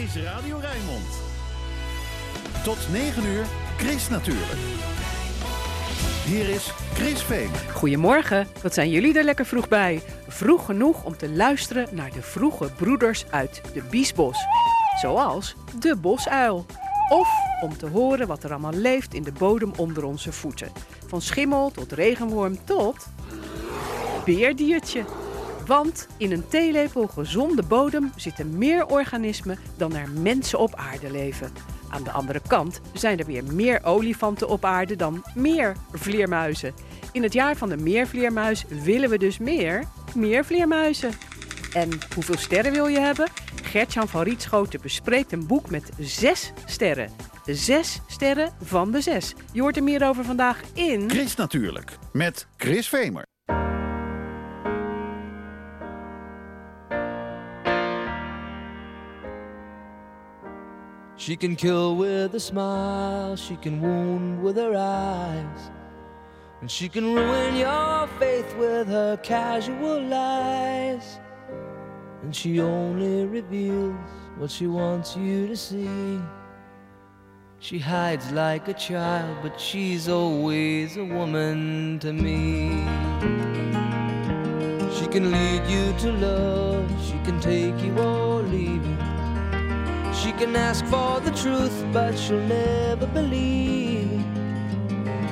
is Radio Rijnmond. Tot 9 uur, Chris natuurlijk. Hier is Chris Veen. Goedemorgen, wat zijn jullie er lekker vroeg bij? Vroeg genoeg om te luisteren naar de vroege broeders uit de Biesbos. Zoals de bosuil. Of om te horen wat er allemaal leeft in de bodem onder onze voeten. Van schimmel tot regenworm tot beerdiertje. Want in een theelepel gezonde bodem zitten meer organismen dan er mensen op aarde leven. Aan de andere kant zijn er weer meer olifanten op aarde dan meer vleermuizen. In het jaar van de meervleermuis willen we dus meer meervleermuizen. En hoeveel sterren wil je hebben? Gertjan van Rietschoten bespreekt een boek met zes sterren. Zes sterren van de zes. Je hoort er meer over vandaag in... Chris natuurlijk, met Chris Vemer. She can kill with a smile, she can wound with her eyes, and she can ruin your faith with her casual lies. And she only reveals what she wants you to see. She hides like a child, but she's always a woman to me. She can lead you to love, she can take you or leave you. She can ask for the truth, but she'll never believe.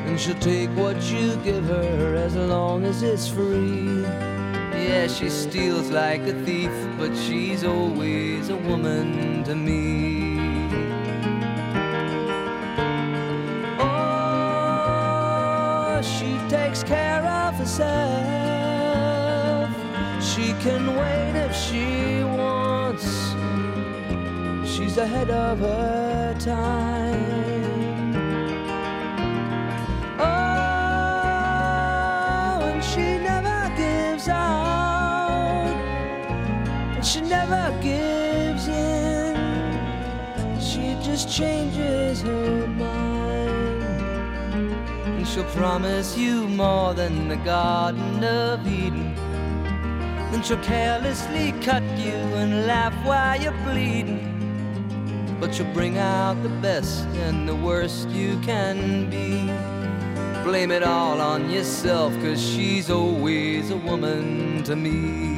And she'll take what you give her as long as it's free. Yeah, she steals like a thief, but she's always a woman to me. Oh, she takes care of herself. She can wait Ahead of her time. Oh, and she never gives out. And she never gives in. She just changes her mind. And she'll promise you more than the Garden of Eden. Then she'll carelessly cut you and laugh while you're bleeding. But she'll bring out the best and the worst you can be. Blame it all on yourself, cause she's always a woman to me.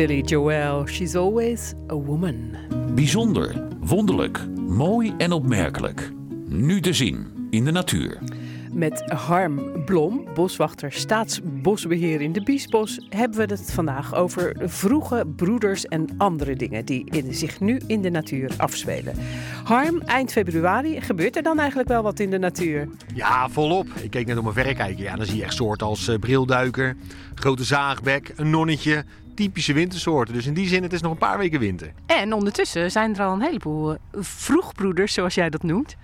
Billy Joel, she's always a woman. Bijzonder, wonderlijk, mooi en opmerkelijk. Nu te zien in de natuur. Met Harm Blom, boswachter staatsbosbeheer in de Biesbos, hebben we het vandaag over vroege broeders en andere dingen die in, zich nu in de natuur afspelen. Harm, eind februari, gebeurt er dan eigenlijk wel wat in de natuur? Ja, volop. Ik keek net op mijn verrekijker. Ja, dan zie je echt soorten als eh, brilduiker, grote zaagbek, een nonnetje. Typische wintersoorten. Dus in die zin, het is nog een paar weken winter. En ondertussen zijn er al een heleboel eh, vroegbroeders, zoals jij dat noemt.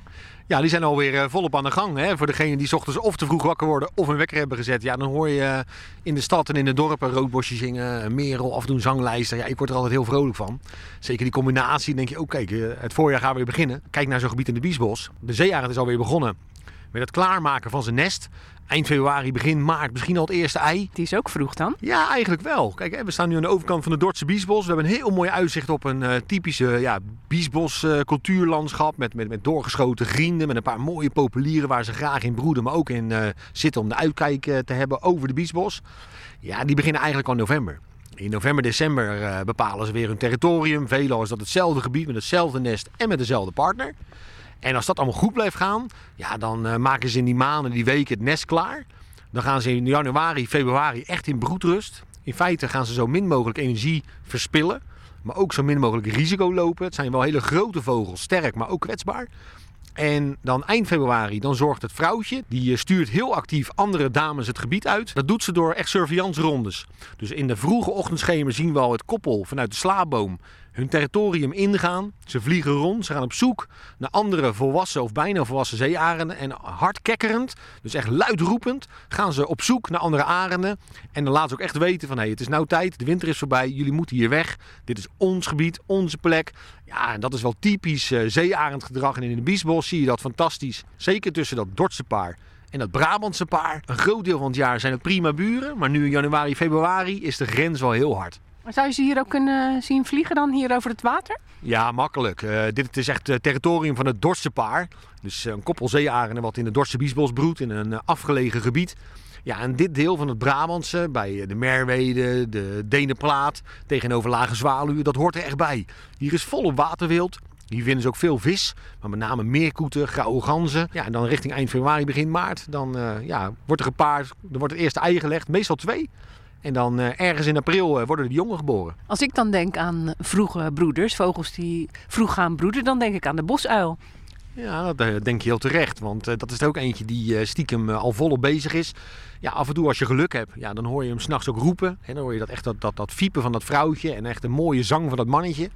Ja, die zijn alweer eh, volop aan de gang. Hè? Voor degenen die 's ochtends of te vroeg wakker worden of een wekker hebben gezet. Ja, dan hoor je eh, in de stad en in de dorpen roodbosje zingen, merel, af en toe een zanglijster. Ja, ik word er altijd heel vrolijk van. Zeker die combinatie. Denk je, oh kijk, het voorjaar gaat weer beginnen. Kijk naar zo'n gebied in de Biesbos. De zeearend is alweer begonnen. met het klaarmaken van zijn nest. Eind februari, begin maart, misschien al het eerste ei. Die is ook vroeg dan. Ja, eigenlijk wel. Kijk, hè, we staan nu aan de overkant van de Dordtse Biesbos. We hebben een heel mooi uitzicht op een eh, typische ja, Biesbos eh, cultuurlandschap. Met, met, met doorgeschoten grienden, met een paar mooie populieren waar ze graag in broeden. Maar ook in eh, zitten om de uitkijk te hebben over de Biesbos. Ja, die beginnen eigenlijk al in november. In november, december bepalen ze weer hun territorium. Veelal is dat hetzelfde gebied met hetzelfde nest en met dezelfde partner. En als dat allemaal goed blijft gaan, ja, dan eh, maken ze in die maanden, die weken het nest klaar. Dan gaan ze in januari, februari echt in broedrust. In feite gaan ze zo min mogelijk energie verspillen, maar ook zo min mogelijk risico lopen. Het zijn wel hele grote vogels, sterk, maar ook kwetsbaar. En dan eind februari, dan zorgt het vrouwtje, die eh, stuurt heel actief andere dames het gebied uit. Dat doet ze door echt surveillancerondes. Dus in de vroege ochtendschemer zien we al het koppel vanuit de slaapboom hun territorium ingaan. Ze vliegen rond, ze gaan op zoek naar andere volwassen of bijna volwassen zeearenden. En hard kekkerend, dus echt luidroepend, gaan ze op zoek naar andere arenden. En dan laten ze ook echt weten van, hé, het is nou tijd, de winter is voorbij, jullie moeten hier weg. Dit is ons gebied, onze plek. Ja, en dat is wel typisch uh, zeearendgedrag. En in de Biesbos zie je dat fantastisch. Zeker tussen dat Dordtse paar en dat Brabantse paar. Een groot deel van het jaar zijn het prima buren. Maar nu in januari, februari is de grens wel heel hard. Zou je ze hier ook kunnen zien vliegen dan, hier over het water? Ja, makkelijk. Uh, dit is echt het territorium van het Dordtse paar. Dus een koppel zeearenden wat in de Dordtse Biesbos broedt in een afgelegen gebied. Ja, en dit deel van het Brabantse, bij de Merwede, de Denenplaat, tegenover Lage Zwaluwen, dat hoort er echt bij. Hier is volop waterwild. Hier vinden ze ook veel vis, maar met name meerkoeten, grauwe ganzen. Ja, en dan richting eind februari, begin maart, dan ja, wordt er gepaard, er wordt het eerste ei gelegd, meestal twee. En dan uh, ergens in april uh, worden de jongen geboren. Als ik dan denk aan vroege broeders, vogels die vroeg gaan broeden, dan denk ik aan de bosuil. Ja, dat denk je heel terecht. Want uh, dat is er ook eentje die stiekem al volop bezig is. Ja, af en toe als je geluk hebt, ja, dan hoor je hem s'nachts ook roepen. En dan hoor je dat echt dat, dat, dat fiepen van dat vrouwtje en echt een mooie zang van dat mannetje.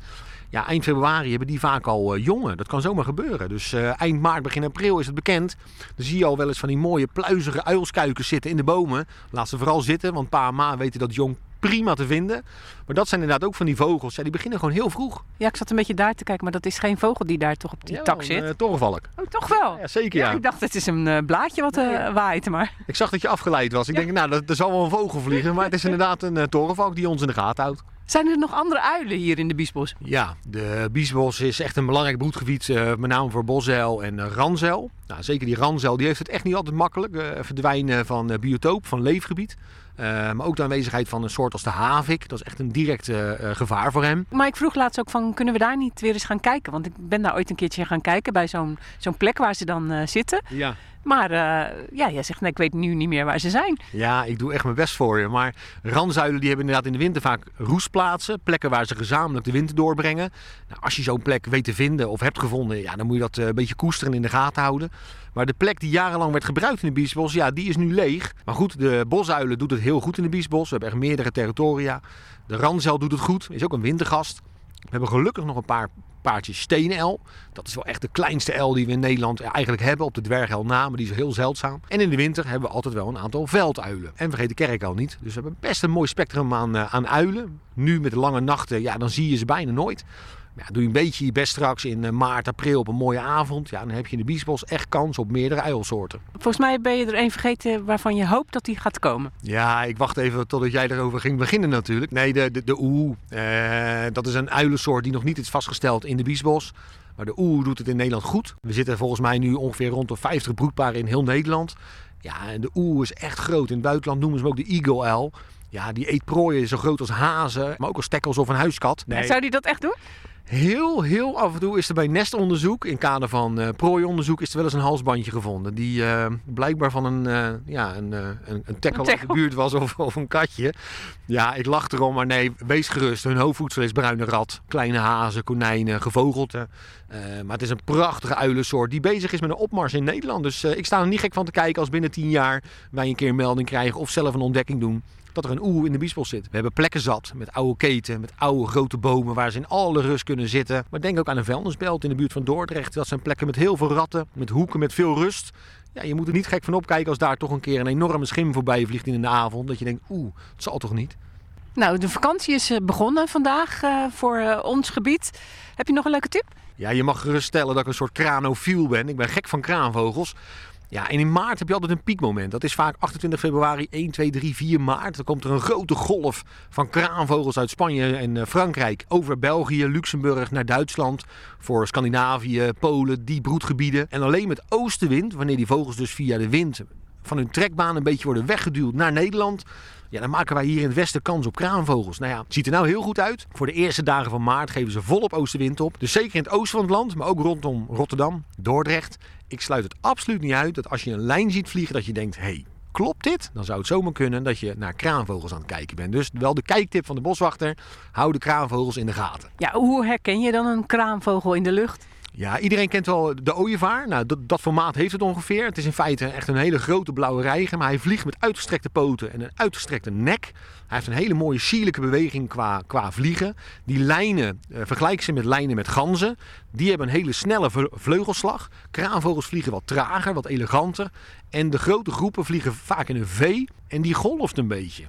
Ja, eind februari hebben die vaak al jongen. Dat kan zomaar gebeuren. Dus eind maart, begin april is het bekend. Dan zie je al wel eens van die mooie pluizige uilskuikens zitten in de bomen. Laat ze vooral zitten, want pa en ma weten dat jong prima te vinden. Maar dat zijn inderdaad ook van die vogels. Ja, die beginnen gewoon heel vroeg. Ja, ik zat een beetje daar te kijken, maar dat is geen vogel die daar toch op die ja, tak zit. Een uh, torenvalk. Oh, toch wel? Ja, zeker ja. ja. Ik dacht, het is een uh, blaadje wat uh, waait, maar... Ik zag dat je afgeleid was. Ik denk, nou, er zal wel een vogel vliegen. Maar het is inderdaad een torenvalk die ons in de gaten houdt. Zijn er nog andere uilen hier in de Biesbos? Ja, de Biesbos is echt een belangrijk broedgebied, uh, met name voor boszeil en uh, ranzeil. Nou, zeker die ranzeil die heeft het echt niet altijd makkelijk. Uh, verdwijnen van biotoop, van leefgebied. Maar ook de aanwezigheid van een soort als de havik. Dat is echt een direct gevaar voor hem. Maar ik vroeg laatst ook van, kunnen we daar niet weer eens gaan kijken? Want ik ben daar ooit een keertje gaan kijken bij zo'n zo'n plek waar ze dan zitten. Ja. Maar uh, ja, jij zegt, nee, ik weet nu niet meer waar ze zijn. Ja, ik doe echt mijn best voor je. Maar ranzuilen die hebben inderdaad in de winter vaak roestplaatsen. Plekken waar ze gezamenlijk de winter doorbrengen. Nou, als je zo'n plek weet te vinden of hebt gevonden, ja, dan moet je dat een beetje koesteren in de gaten houden. Maar de plek die jarenlang werd gebruikt in de Biesbos, ja, die is nu leeg. Maar goed, de bosuilen doet het heel goed in de Biesbos. We hebben echt meerdere territoria. De ranzuil doet het goed, is ook een wintergast. We hebben gelukkig nog een paar paardjes steenel. Dat is wel echt de kleinste el die we in Nederland eigenlijk hebben. Op de dwergel na, maar die is heel zeldzaam. En in de winter hebben we altijd wel een aantal velduilen. En vergeet de kerkuil niet. Dus we hebben best een mooi spectrum aan, uh, aan uilen. Nu met de lange nachten, ja, dan zie je ze bijna nooit. Ja, doe je een beetje je best straks in uh, maart, april op een mooie avond. Ja, dan heb je in de Biesbos echt kans op meerdere uilsoorten. Volgens mij ben je er één vergeten waarvan je hoopt dat die gaat komen. Ja, ik wacht even totdat jij erover ging beginnen natuurlijk. Nee, de, de, de oe. Uh, dat is een uilensoort die nog niet is vastgesteld in de Biesbos. Maar de oe doet het in Nederland goed. We zitten volgens mij nu ongeveer rond de 50 broedparen in heel Nederland. Ja, en de oe is echt groot. In het buitenland noemen ze hem ook de eagle-uil. Ja, die eet prooien zo groot als hazen, maar ook als stekkels of een huiskat. Nee. Zou die dat echt doen? Heel, heel af en toe is er bij nestonderzoek, in kader van uh, prooionderzoek, is er wel eens een halsbandje gevonden. Die uh, blijkbaar van een, uh, ja, een, een, een tackle uit de buurt was of, of een katje. Ja, ik lach erom, maar nee, wees gerust. Hun hoofdvoedsel is bruine rat, kleine hazen, konijnen, gevogelte. maar het is een prachtige uilensoort die bezig is met een opmars in Nederland. Dus ik sta er niet gek van te kijken als binnen tien jaar wij een keer een melding krijgen of zelf een ontdekking doen dat er een oe in de biesbos zit. We hebben plekken zat met oude keten, met oude grote bomen waar ze in alle rust kunnen zitten. Maar denk ook aan een vuilnisbelt in de buurt van Dordrecht. Dat zijn plekken met heel veel ratten, met hoeken, met veel rust. Ja, je moet er niet gek van opkijken als daar toch een keer een enorme schim voorbij vliegt in de avond. Dat je denkt, oeh, het zal toch niet? Nou, de vakantie is begonnen vandaag uh, voor uh, ons gebied. Heb je nog een leuke tip? Ja, je mag geruststellen dat ik een soort kranofiel ben. Ik ben gek van kraanvogels. Ja, en in maart heb je altijd een piekmoment. Dat is vaak 28 februari, 1, 2, 3, 4 maart. Dan komt er een grote golf van kraanvogels uit Spanje en eh, Frankrijk over België, Luxemburg naar Duitsland. Voor Scandinavië, Polen, die broedgebieden. En alleen met oostenwind, wanneer die vogels dus via de wind van hun trekbaan een beetje worden weggeduwd naar Nederland. Ja, dan maken wij hier in het westen kans op kraanvogels. Nou ja, ziet er nou heel goed uit. Voor de eerste dagen van maart geven ze volop oostenwind op. Dus zeker in het oosten van het land, maar ook rondom Rotterdam, Dordrecht. Ik sluit het absoluut niet uit dat als je een lijn ziet vliegen dat je denkt, hé, hey, klopt dit? Dan zou het zomaar kunnen dat je naar kraanvogels aan het kijken bent. Dus wel de kijktip van de boswachter, hou de kraanvogels in de gaten. Ja, hoe herken je dan een kraanvogel in de lucht? Ja, iedereen kent wel de ooievaar. Nou, dat, dat, formaat heeft het ongeveer. Het is in feite echt een hele grote blauwe reiger. Maar hij vliegt met uitgestrekte poten en een uitgestrekte nek. Hij heeft een hele mooie sierlijke beweging qua, qua vliegen. Die lijnen, uh, vergelijk ze met lijnen met ganzen. Die hebben een hele snelle vleugelslag. Kraanvogels vliegen wat trager, wat eleganter. En de grote groepen vliegen vaak in een V. En die golft een beetje.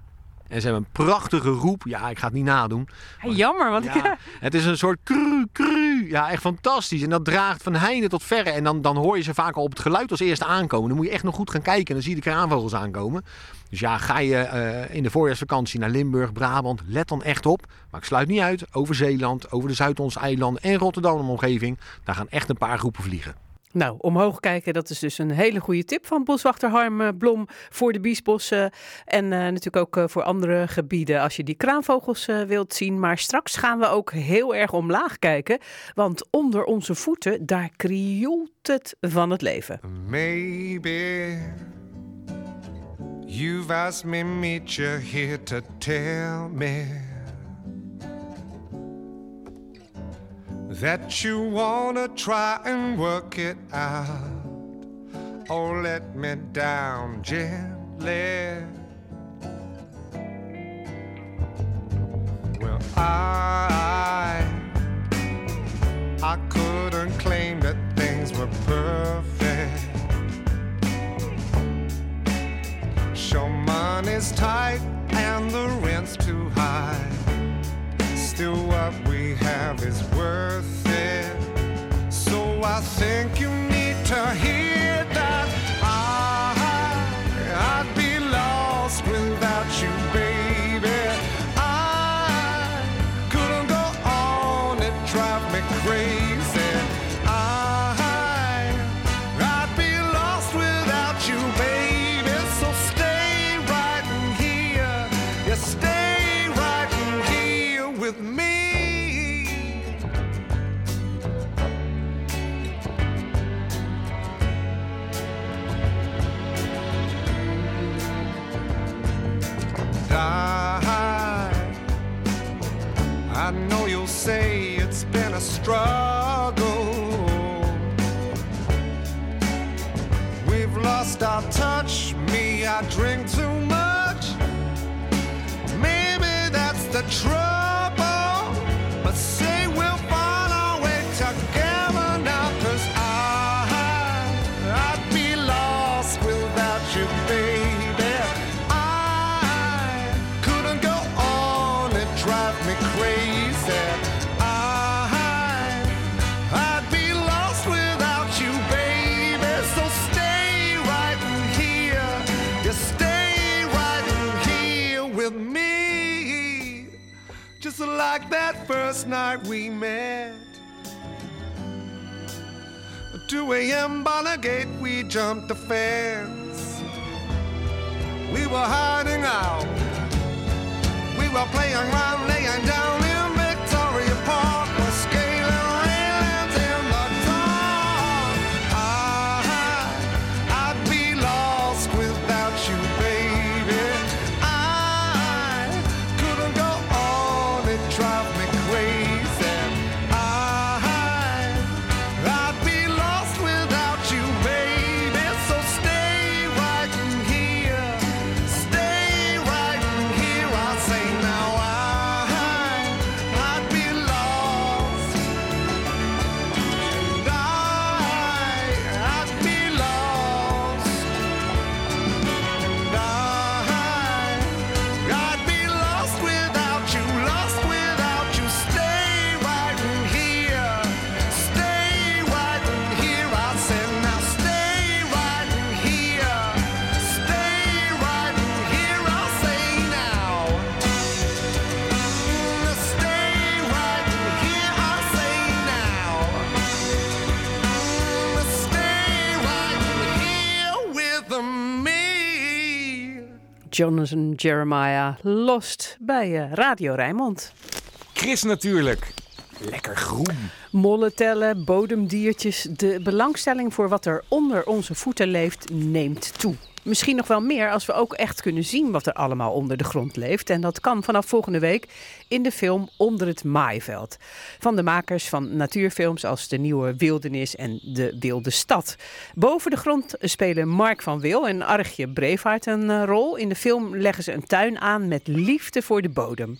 En ze hebben een prachtige roep. Ja, ik ga het niet nadoen. Maar, jammer, want ja, ik... het is een soort cru, cru. Ja, echt fantastisch. En dat draagt van heinde tot verre. En dan, dan hoor je ze vaak al op het geluid als eerste aankomen. Dan moet je echt nog goed gaan kijken. En dan zie je de kraanvogels aankomen. Dus ja, ga je uh, in de voorjaarsvakantie naar Limburg, Brabant, let dan echt op. Maar ik sluit niet uit, over Zeeland, over de Zuid-Hollandse eilanden en Rotterdam omgeving. Daar gaan echt een paar groepen vliegen. Nou, omhoog kijken, dat is dus een hele goede tip van boswachter Harm eh, Blom voor de biesbossen. En uh, natuurlijk ook uh, voor andere gebieden als je die kraanvogels wilt zien. Maar straks gaan we ook heel erg omlaag kijken. Want onder onze voeten, daar krioelt het van het leven. Maybe you've asked me meet you here to tell me that you wanna try and work it out. Oh, let me down gently. Well, I I couldn't claim that things were perfect. Sure, money's tight and the sinking. true. First night we met. 2 a.m. Gate, we jumped the fence. We were hiding out. We were playing around, laying down Jonathan Jeremiah Lost bij eh, Radio Rijnmond. Chris natuurlijk. Lekker groen. Mollen tellen, bodemdiertjes. De belangstelling voor wat er onder onze voeten leeft neemt toe. Misschien nog wel meer als we ook echt kunnen zien wat er allemaal onder de grond leeft. En dat kan vanaf volgende week in de film Onder het Maaiveld. Van de makers van natuurfilms als De Nieuwe Wildernis en De Wilde Stad. Boven de grond spelen Mark van Wil en Archje Brevaart een eh, rol. In de film leggen ze een tuin aan met liefde voor de bodem.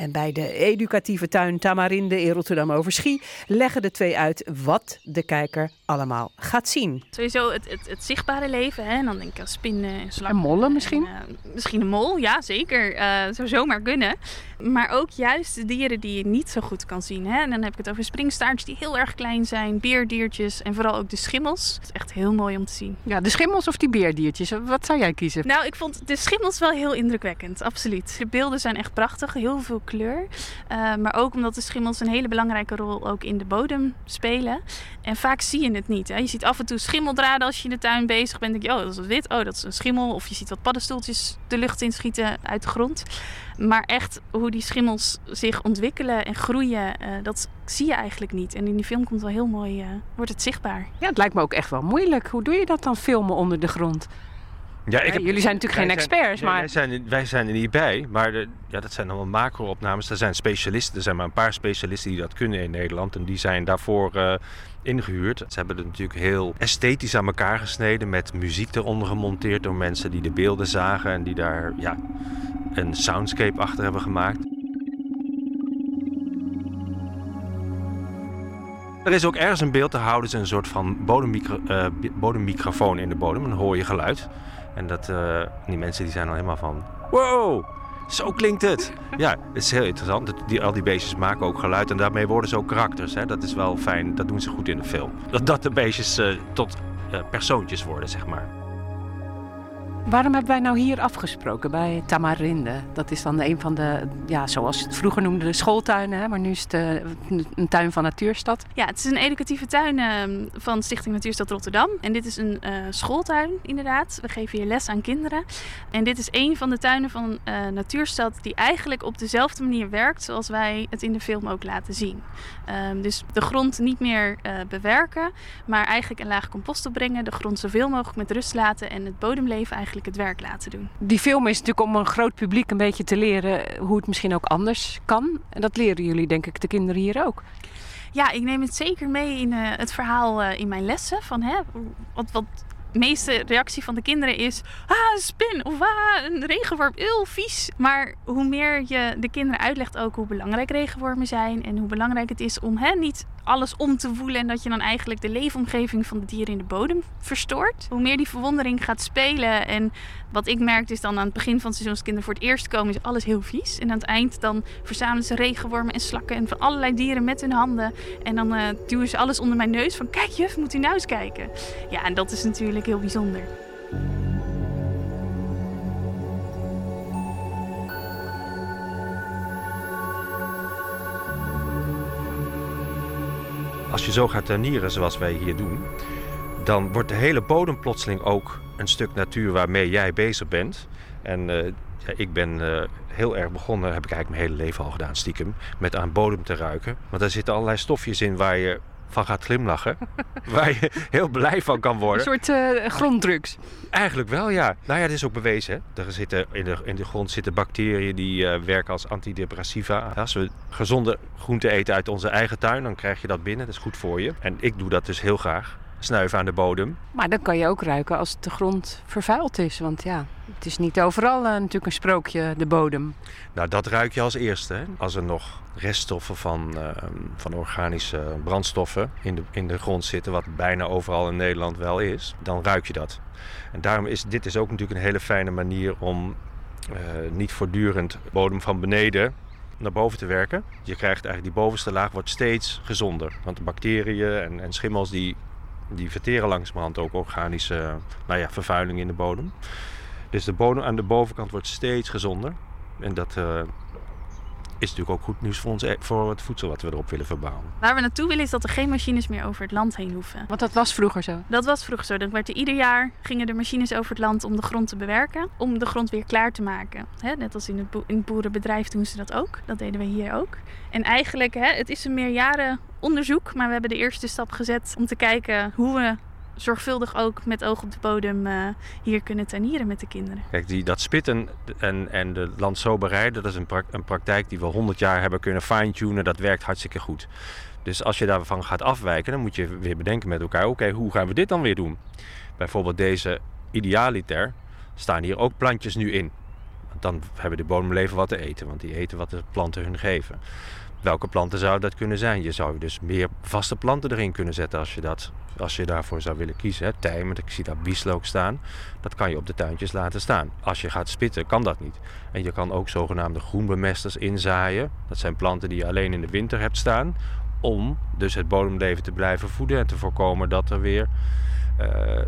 En bij de educatieve tuin Tamarinde in Rotterdam Overschie leggen de twee uit wat de kijker allemaal gaat zien. Sowieso het, het, het zichtbare leven. Hè? En dan denk ik aan spinnen en slakken. En mollen misschien? En, eh, misschien een mol, ja zeker. Eh zou zomaar kunnen. Maar ook juist de dieren die je niet zo goed kan zien. Hè? En dan heb ik het over springstaartjes die heel erg klein zijn. Beerdiertjes en vooral ook de schimmels. Het is echt heel mooi om te zien. Ja, de schimmels of die beerdiertjes? Wat zou jij kiezen? Nou, ik vond de schimmels wel heel indrukwekkend, absoluut. De beelden zijn echt prachtig, heel veel kleur. Uh, maar ook omdat de schimmels een hele belangrijke rol ook in de bodem spelen. En vaak zie je het niet. Hè? Je ziet af en toe schimmeldraden als je in de tuin bezig bent. denk je, oh, dat is wit. Oh, dat is een schimmel. Of je ziet wat paddenstoeltjes de lucht inschieten uit de grond. Maar echt hoe die schimmels zich ontwikkelen en groeien, uh, dat zie je eigenlijk niet. En in die film komt wel heel mooi, uh, wordt het zichtbaar. Ja, het lijkt me ook echt wel moeilijk. Hoe doe je dat dan filmen onder de grond? Ja, ik heb, jullie zijn natuurlijk geen experts, maar... Wij zijn, wij zijn er niet bij, maar de, ja, dat zijn allemaal macro-opnames. Er zijn specialisten, er zijn maar een paar specialisten die dat kunnen in Nederland. En die zijn daarvoor uh, ingehuurd. Ze hebben het natuurlijk heel esthetisch aan elkaar gesneden... met muziek eronder gemonteerd door mensen die de beelden zagen... en die daar ja, een soundscape achter hebben gemaakt. Er is ook ergens een beeld te houden, is een soort van bodemmicro, uh, bodemmicrofoon in de bodem. Dan hoor je geluid. En dat, uh, die mensen die zijn dan helemaal van... Wow, zo klinkt het. Ja, het is heel interessant. Die, al die beestjes maken ook geluid en daarmee worden ze ook karakters. Hè? Dat is wel fijn, dat doen ze goed in de film. Dat, dat de beestjes uh, tot uh, persoontjes worden, zeg maar. Waarom hebben wij nou hier afgesproken bij Tamarinde? Dat is dan een van de, ja, zoals het vroeger noemde, de schooltuinen. Hè? Maar nu is het uh, een tuin van Natuurstad. Ja, het is een educatieve tuin uh, van Stichting Natuurstad Rotterdam. En dit is een uh, schooltuin, inderdaad. We geven hier les aan kinderen. En dit is een van de tuinen van Natuurstad die eigenlijk op dezelfde manier werkt zoals wij het in de film ook laten zien. Um, dus de grond niet meer bewerken, maar eigenlijk een laag compost opbrengen. De grond zoveel mogelijk met rust laten en het bodemleven eigenlijk het werk laten doen. Die film is natuurlijk om een groot publiek een beetje te leren hoe het misschien ook anders kan. En dat leren jullie denk ik de kinderen hier ook. Ja, ik neem het zeker mee in uh, het verhaal uh, in mijn lessen. Van, hè, wat, wat meeste reactie van de kinderen is... Ah, een spin of ah, een regenworm, heel vies. Maar hoe meer je de kinderen uitlegt ook hoe belangrijk regenwormen zijn... en hoe belangrijk het is om hè, niet alles om te voelen... en dat je dan eigenlijk de leefomgeving van de dieren in de bodem verstoort. Hoe meer die verwondering gaat spelen... en wat ik merkte is dan aan het begin van het seizoen... als kinderen voor het eerst komen, is alles heel vies. En aan het eind dan verzamelen ze regenwormen en slakken... en van allerlei dieren met hun handen. En dan uh, duwen ze alles onder mijn neus van... kijk juf, moet u nou eens kijken. Ja, en dat is natuurlijk heel bijzonder. Als je zo gaat tuinieren zoals wij hier doen, dan wordt de hele bodem plotseling ook een stuk natuur waarmee jij bezig bent. En uh, ja, ik ben uh, heel erg begonnen, heb ik eigenlijk mijn hele leven al gedaan, stiekem, met aan bodem te ruiken. Want daar zitten allerlei stofjes in waar je van gaat glimlachen. waar je heel blij van kan worden. Een soort uh, gronddrugs. Eigenlijk wel, ja. Nou ja, dat is ook bewezen. Hè. Er zitten, in, de, in de grond zitten bacteriën die uh, werken als antidepressiva. Als we gezonde groenten eten uit onze eigen tuin, dan krijg je dat binnen. Dat is goed voor je. En ik doe dat dus heel graag. Snuiven aan de bodem. Maar dan kan je ook ruiken als de grond vervuild is. Want ja, het is niet overal uh, natuurlijk een sprookje, de bodem. Nou, dat ruik je als eerste. Hè? Als er nog reststoffen van, uh, van organische brandstoffen in de, in de grond zitten, wat bijna overal in Nederland wel is, dan ruik je dat. En daarom is dit is ook natuurlijk een hele fijne manier om uh, niet voortdurend bodem van beneden naar boven te werken. Je krijgt eigenlijk die bovenste laag wordt steeds gezonder. Want de bacteriën en, en schimmels die, die verteren langzamerhand ook organische nou ja, vervuiling in de bodem. Dus de bodem aan de bovenkant wordt steeds gezonder. En dat, uh, is natuurlijk ook goed nieuws voor, ons, e- voor het voedsel wat we erop willen verbouwen. Waar we naartoe willen is dat er geen machines meer over het land heen hoeven. Want dat was vroeger zo. Dat was vroeger zo. Dan werd er ieder jaar gingen er machines over het land om de grond te bewerken. Om de grond weer klaar te maken. Hè, net als in het, in het boerenbedrijf doen ze dat ook. Dat deden we hier ook. En eigenlijk, hè, het is een meerjaren onderzoek. Maar we hebben de eerste stap gezet om te kijken hoe we zorgvuldig ook met oog op de bodem eh, hier kunnen tuinieren met de kinderen. Kijk, die, dat spitten en, en de landsoberij, dat is een, een praktijk die we 100 jaar hebben kunnen fine-tunen. Dat werkt hartstikke goed. Dus als je daarvan gaat afwijken, dan moet je weer bedenken met elkaar: oké, hoe gaan we dit dan weer doen? Bijvoorbeeld deze idealiter staan hier ook plantjes nu in. Dan hebben de bodemleven wat te eten, want die eten wat de planten hun geven. Welke planten zouden dat kunnen zijn? Je zou dus meer vaste planten erin kunnen zetten als je, dat, als je daarvoor zou willen kiezen. Hè. Tijm, ik zie daar bieslook staan. Dat kan je op de tuintjes laten staan. Als je gaat spitten, kan dat niet. En je kan ook zogenaamde groenbemesters inzaaien. Dat zijn planten die je alleen in de winter hebt staan. Om dus het bodemleven te blijven voeden en te voorkomen dat er weer eh,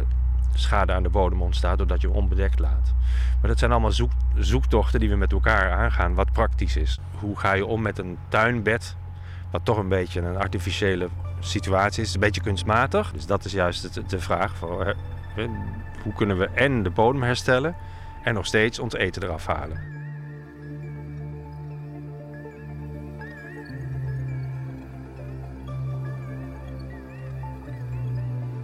schade aan de bodem ontstaat doordat je onbedekt laat. Maar dat zijn allemaal zoek, zoektochten die we met elkaar aangaan, wat praktisch is. Hoe ga je om met een tuinbed, wat toch een beetje een artificiële situatie is, een beetje kunstmatig. Dus dat is juist de, de vraag eh, hoe kunnen we en de bodem herstellen en nog steeds ons eten eraf halen.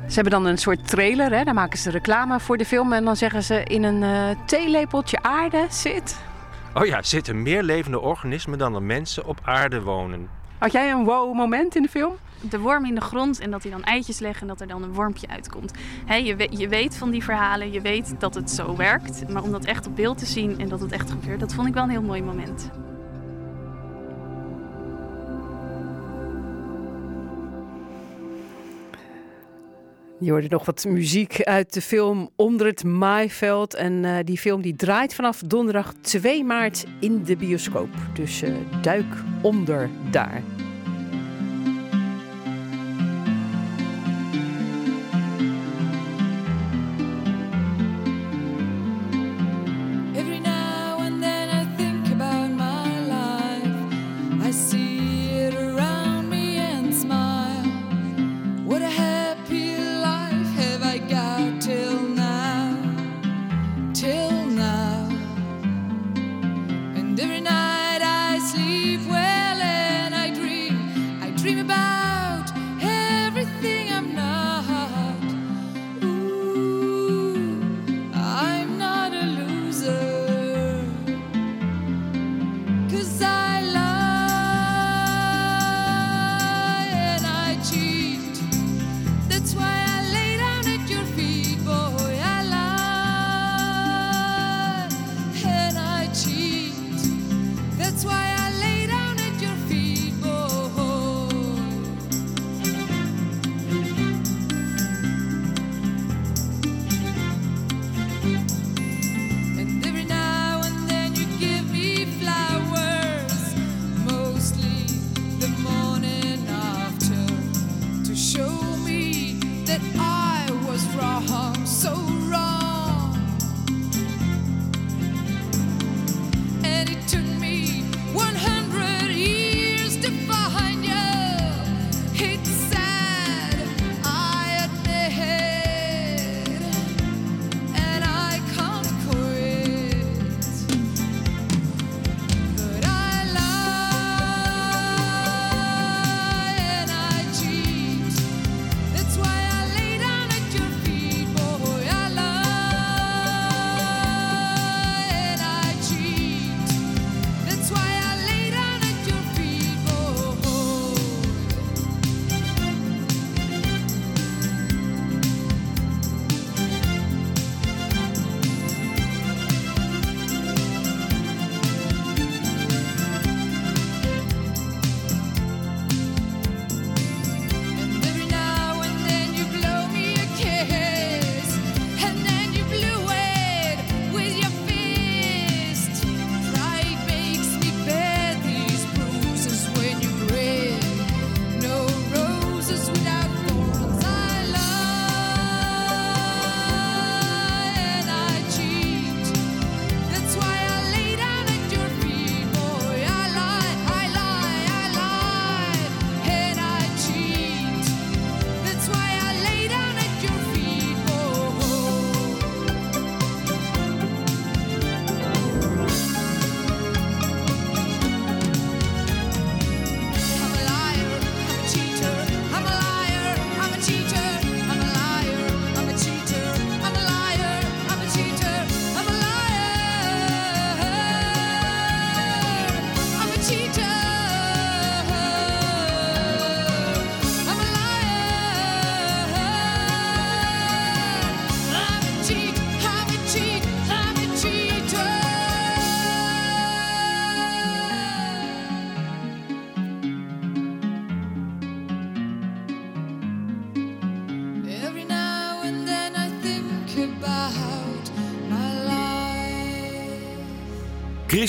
Ze hebben dan een soort trailer, hè? daar maken ze reclame voor de film. En dan zeggen ze in een eh, theelepeltje aarde zit. Oh ja, er zitten meer levende organismen dan er mensen op aarde wonen. Had jij een wow moment in de film? de worm in de grond en dat hij dan eitjes legt en dat er dan een wormpje uitkomt. Hè, je, we- je weet van die verhalen, je weet dat het zo werkt. Maar om dat echt op beeld te zien en dat het echt gebeurt, dat vond ik wel een heel mooi moment. Je hoorde nog wat muziek uit de film Onder het Maaiveld. En eh, die film die draait vanaf donderdag 2 maart in de bioscoop. Dus eh, duik onder daar.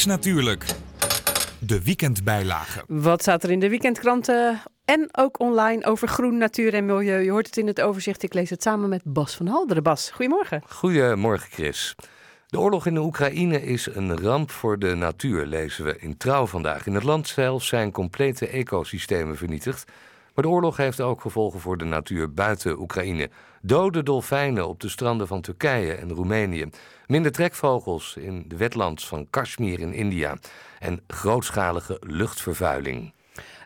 Natuurlijk. De weekendbijlage. Wat staat er in de weekendkranten en ook online over groen, natuur en milieu? Je hoort het in het overzicht. Ik lees het samen met Bas van Halderen. Bas, goedemorgen. Goedemorgen, Chris. De oorlog in de Oekraïne is een ramp voor de natuur, lezen we in Trouw vandaag. In het land zelf zijn complete ecosystemen vernietigd. Maar de oorlog heeft ook gevolgen voor de natuur buiten Oekraïne. Dode dolfijnen op de stranden van Turkije en Roemenië. Minder trekvogels in de wetlands van Kashmir in India. En grootschalige luchtvervuiling.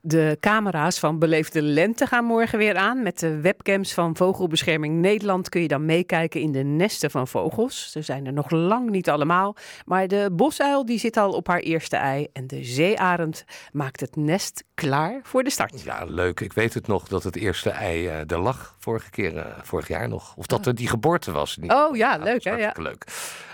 De camera's van Beleefde Lente gaan morgen weer aan. Met de webcams van Vogelbescherming Nederland kun je dan meekijken in de nesten van vogels. Ze zijn er nog lang niet allemaal. Maar de bosuil die zit al op haar eerste ei. En de zeearend maakt het nest klaar voor de start. Ja, leuk. Ik weet het nog dat het eerste ei eh, er lag vorige keer, eh, vorig jaar nog. Of dat er die geboorte was. Niet- Oh ja, leuk hè? Ja. leuk.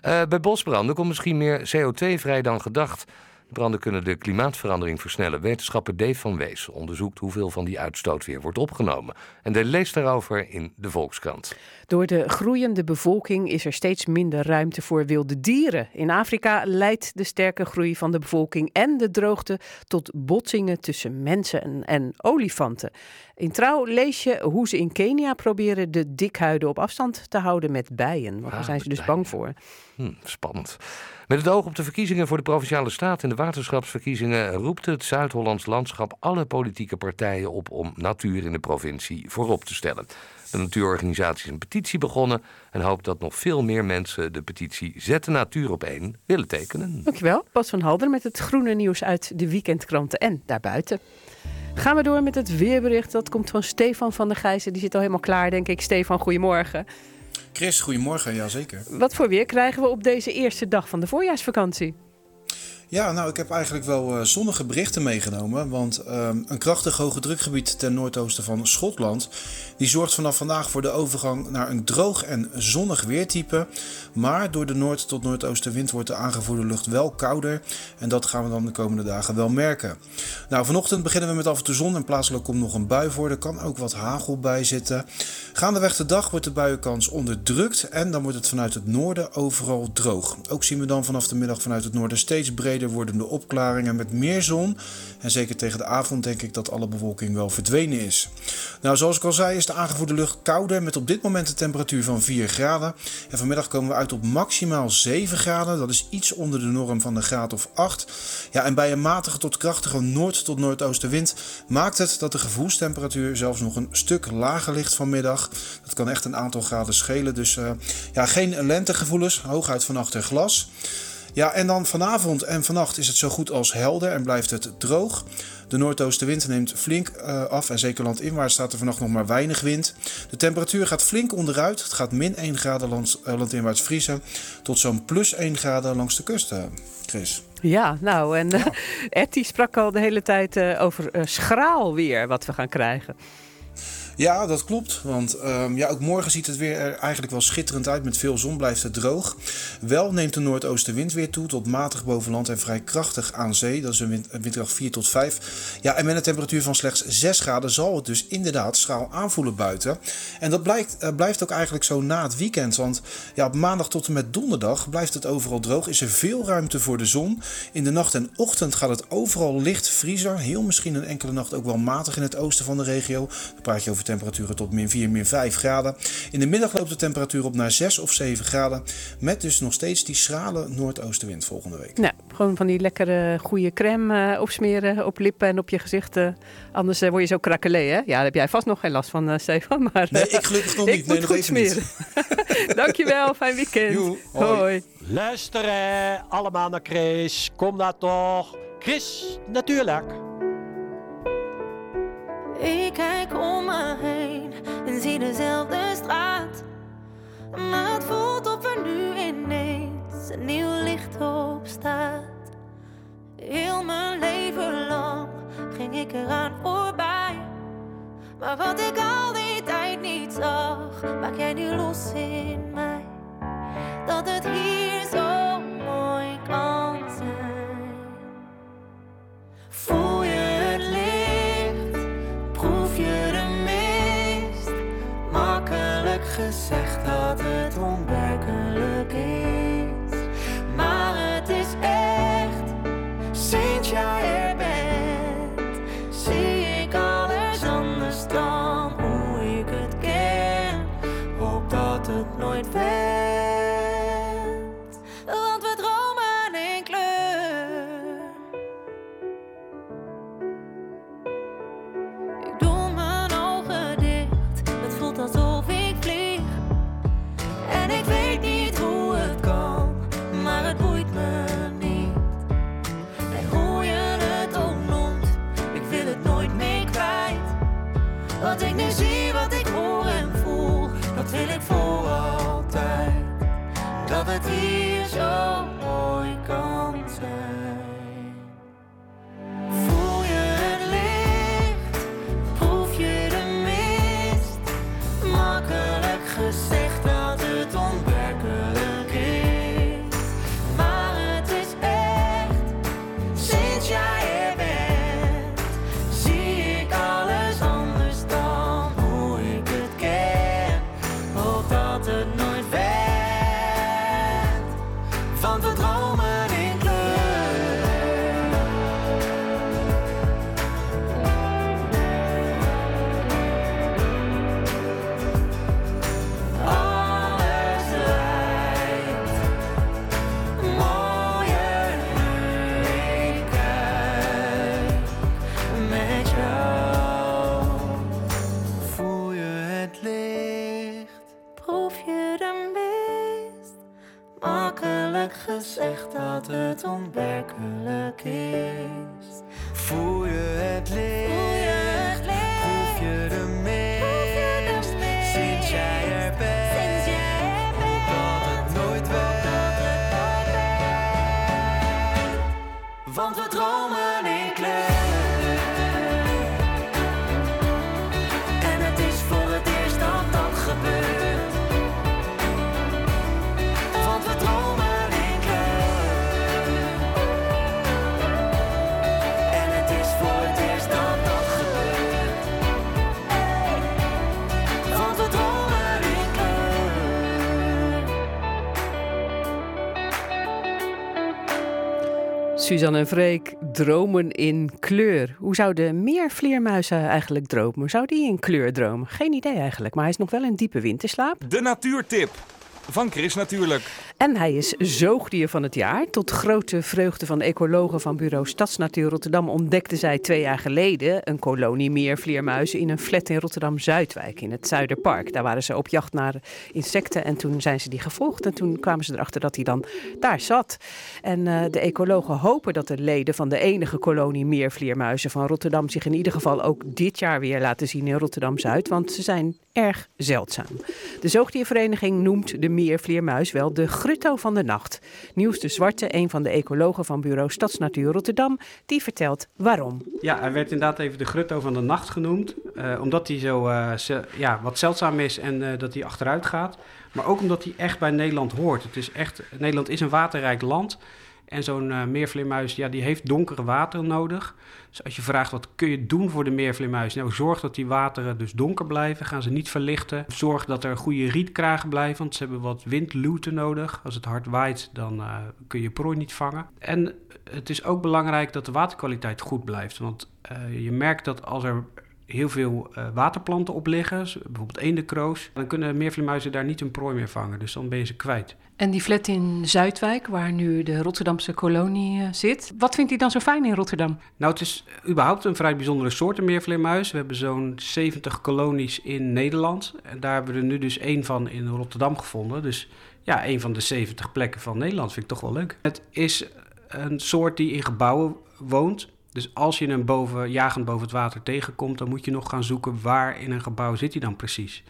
Eh, bij bosbranden komt misschien meer CO2 vrij dan gedacht. Branden kunnen de klimaatverandering versnellen. Wetenschapper Dave van Wees onderzoekt hoeveel van die uitstoot weer wordt opgenomen. En de leest daarover in de Volkskrant. Door de groeiende bevolking is er steeds minder ruimte voor wilde dieren. In Afrika leidt de sterke groei van de bevolking en de droogte tot botsingen tussen mensen en, en olifanten. In trouw lees je hoe ze in Kenia proberen de dikhuiden op afstand te houden met bijen. Want daar Ah, zijn ze dus bang voor. Hm, spannend. Met het oog op de verkiezingen voor de Provinciale Staat en de waterschapsverkiezingen roept het Zuid-Hollands landschap alle politieke partijen op om natuur in de provincie voorop te stellen. De natuurorganisatie is een petitie begonnen en hoopt dat nog veel meer mensen de petitie Zet de natuur op één willen tekenen. Dankjewel, Bas van Halder met het groene nieuws uit de weekendkranten en daarbuiten. Gaan we door met het weerbericht. Dat komt van Stefan van der Gijzen. Die zit al helemaal klaar, denk ik. Stefan, goedemorgen. Chris, goedemorgen. Jazeker. Wat voor weer krijgen we op deze eerste dag van de voorjaarsvakantie? Ja, nou, ik heb eigenlijk wel eh, zonnige berichten meegenomen. Want ehm, een krachtig hoge drukgebied ten noordoosten van Schotland... die zorgt vanaf vandaag voor de overgang naar een droog en zonnig weertype. Maar door de noord- tot noordoostenwind wordt de aangevoerde lucht wel kouder. En dat gaan we dan de komende dagen wel merken. Nou, vanochtend beginnen we met af en toe zon en plaatselijk komt nog een bui voor. Er kan ook wat hagel bij zitten. Gaandeweg de dag wordt de buienkans onderdrukt en dan wordt het vanuit het noorden overal droog. Ook zien we dan vanaf de middag vanuit het noorden steeds breder wordende opklaringen met meer zon. En zeker tegen de avond denk ik dat alle bewolking wel verdwenen is. Nou, zoals ik al zei is de aangevoerde lucht kouder met op dit moment een temperatuur van 4 graden. En vanmiddag komen we uit op maximaal 7 graden. Dat is iets onder de norm van een graad of 8. Ja, en bij een matige tot krachtige noord- tot noordoostenwind maakt het dat de gevoelstemperatuur zelfs nog een stuk lager ligt vanmiddag. Dat kan echt een aantal graden schelen. Dus eh, ja, geen lentegevoelens, hooguit van achter glas. Ja, en dan vanavond en vannacht is het zo goed als helder en blijft het droog. De noordoostenwind neemt flink eh, af en zeker landinwaarts staat er vannacht nog maar weinig wind. De temperatuur gaat flink onderuit. Het gaat min 1 graden lands, eh, landinwaarts vriezen tot zo'n plus 1 graden langs de kust, eh, Chris. Ja, nou, en die sprak al de hele tijd over schraal weer wat we gaan krijgen. Ja, dat klopt. Want ehm, ja, ook morgen ziet het weer er eigenlijk wel schitterend uit. Met veel zon blijft het droog. Wel neemt de noordoostenwind weer toe tot matig boven land en vrij krachtig aan zee. Dat is een, wind, windkracht 4 tot 5. Ja, en met een temperatuur van slechts 6 graden zal het dus inderdaad schaal aanvoelen buiten. En dat blijkt, eh, blijft ook eigenlijk zo na het weekend. Want ja, op maandag tot en met donderdag blijft het overal droog. Is er veel ruimte voor de zon. In de nacht en ochtend gaat het overal licht vriezer. Heel misschien een enkele nacht ook wel matig in het oosten van de regio. Dan praat je over temperaturen tot min 4, min 5 graden. In de middag loopt de temperatuur op naar 6 of 7 graden. Met dus nog steeds die schrale noordoostenwind volgende week. Nou, gewoon van die lekkere goede crème eh, opsmeren op lippen en op je gezicht. eh, anders eh, word je zo krakelé, hè? Ja, daar heb jij vast nog geen last van, eh, Stefan. Maar, Nee, ik gelukkig nog ik niet. Nee, moet nog goed even niet. smeren. Dankjewel, fijn weekend. Joe, hoi. hoi. Luisteren allemaal naar Chris. Kom daar toch. Chris, natuurlijk. Ik kijk om me heen en zie dezelfde straat. Maar het voelt of er nu ineens een nieuw licht op staat. Heel mijn leven lang ging ik eraan voorbij. Maar wat ik al die tijd niet zag, maak jij nu los in mij. Dat het hier zo mooi kan zijn. Voel Suzanne en Freek dromen in kleur. Hoe zouden meer vleermuizen eigenlijk dromen? Zou die in kleur dromen? Geen idee eigenlijk, maar hij is nog wel in diepe winterslaap. De natuurtip van Chris natuurlijk. En hij is zoogdier van het jaar. Tot grote vreugde van ecologen van bureau Stadsnatuur Rotterdam ontdekten zij twee jaar geleden een kolonie meervleermuizen in een flat in Rotterdam-Zuidwijk in het Zuiderpark. Daar waren ze op jacht naar insecten en toen zijn ze die gevolgd en toen kwamen ze erachter dat hij dan daar zat. En eh, de ecologen hopen dat de leden van de enige kolonie meervleermuizen van Rotterdam zich in ieder geval ook dit jaar weer laten zien in Rotterdam-Zuid, want ze zijn erg zeldzaam. De zoogdiervereniging noemt de meervleermuis wel de grutto van de nacht. Nieuws de Zwarte, een van de ecologen van bureau Stadsnatuur Rotterdam, die vertelt waarom. Ja, hij werd inderdaad even de grutto van de nacht genoemd. eh, omdat hij zo eh, ja, wat zeldzaam is en eh, dat hij achteruit gaat. Maar ook omdat hij echt bij Nederland hoort. Het is echt, Nederland is een waterrijk land. En zo'n eh, meervleermuis, ja, die heeft donkere wateren nodig. Dus als je vraagt wat kun je doen voor de meervleermuis? Nou, zorg dat die wateren dus donker blijven. Gaan ze niet verlichten. Zorg dat er goede rietkragen blijven, want ze hebben wat windlute nodig. Als het hard waait, dan eh, kun je prooi niet vangen. En het is ook belangrijk dat de waterkwaliteit goed blijft. Want eh, je merkt dat als er heel veel eh, waterplanten op liggen, bijvoorbeeld eendenkroos, dan kunnen meervleermuizen daar niet hun prooi meer vangen. Dus dan ben je ze kwijt. En die flat in Zuidwijk, waar nu de Rotterdamse kolonie eh, zit, wat vindt hij dan zo fijn in Rotterdam? Nou, het is überhaupt een vrij bijzondere soort een meervleermuis. We hebben zo'n 70 kolonies in Nederland. En daar hebben we er nu dus één van in Rotterdam gevonden. Dus ja, één van de 70 plekken van Nederland vind ik toch wel leuk. Het is een soort die in gebouwen woont. Dus als je hem boven, jagend boven het water tegenkomt, dan moet je nog gaan zoeken waar in een gebouw zit hij dan precies.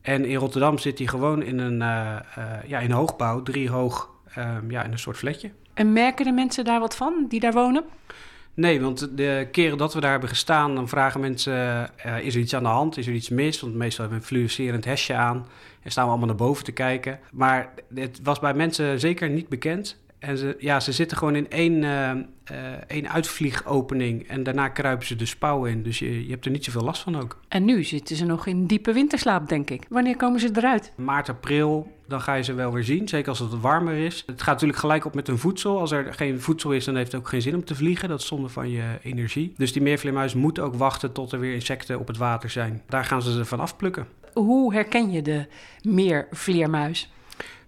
En in Rotterdam zit hij gewoon in een, eh, eh, ja, in een hoogbouw, drie hoog, ehm, ja, in een soort flatje. En merken de mensen daar wat van, die daar wonen? Nee, want de keren dat we daar hebben gestaan, dan vragen mensen: eh, is er iets aan de hand? Is er iets mis? Want meestal hebben we een fluorescerend hesje aan en staan we allemaal naar boven te kijken. Maar het was bij mensen zeker niet bekend. En ze, ja, ze zitten gewoon in één, eh, één uitvliegopening en daarna kruipen ze de spouw in. Dus je, je hebt er niet zoveel last van ook. En nu zitten ze nog in diepe winterslaap, denk ik. Wanneer komen ze eruit? Maart, april, dan ga je ze wel weer zien. Zeker als het warmer is. Het gaat natuurlijk gelijk op met hun voedsel. Als er geen voedsel is, dan heeft het ook geen zin om te vliegen. Dat is zonde van je energie. Dus die meervleermuis moet ook wachten tot er weer insecten op het water zijn. Daar gaan ze ze van afplukken. Hoe herken je de meervleermuis?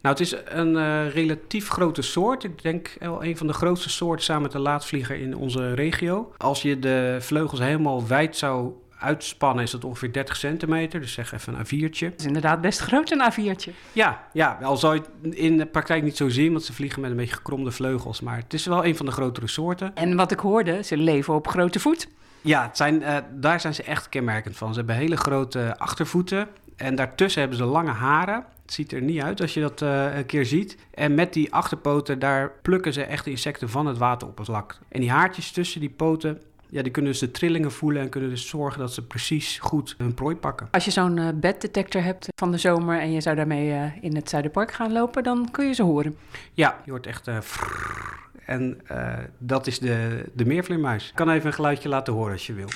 Nou, het is een eh, relatief grote soort. Ik denk wel een van de grootste soorten samen met de laatvlieger in onze regio. Als je de vleugels helemaal wijd zou uitspannen, is dat ongeveer 30 centimeter. Dus zeg even een A4'tje. Dat is inderdaad best groot, een A4'tje. Ja, ja, al zou je het in de praktijk niet zo zien, want ze vliegen met een beetje gekromde vleugels. Maar het is wel een van de grotere soorten. En wat ik hoorde, ze leven op grote voet. Ja, het zijn, eh, daar zijn ze echt kenmerkend van. Ze hebben hele grote achtervoeten en daartussen hebben ze lange haren. Het ziet er niet uit als je dat eh, een keer ziet. En met die achterpoten, daar plukken ze echt de insecten van het wateroppervlak. En die haartjes tussen die poten, ja, die kunnen dus de trillingen voelen en kunnen dus zorgen dat ze precies goed hun prooi pakken. Als je zo'n eh, beddetector hebt van de zomer en je zou daarmee eh, in het Zuiderpark gaan lopen, dan kun je ze horen. Ja, je hoort echt... en dat is de, de meervleermuis. Ik kan even een geluidje laten horen als je wil.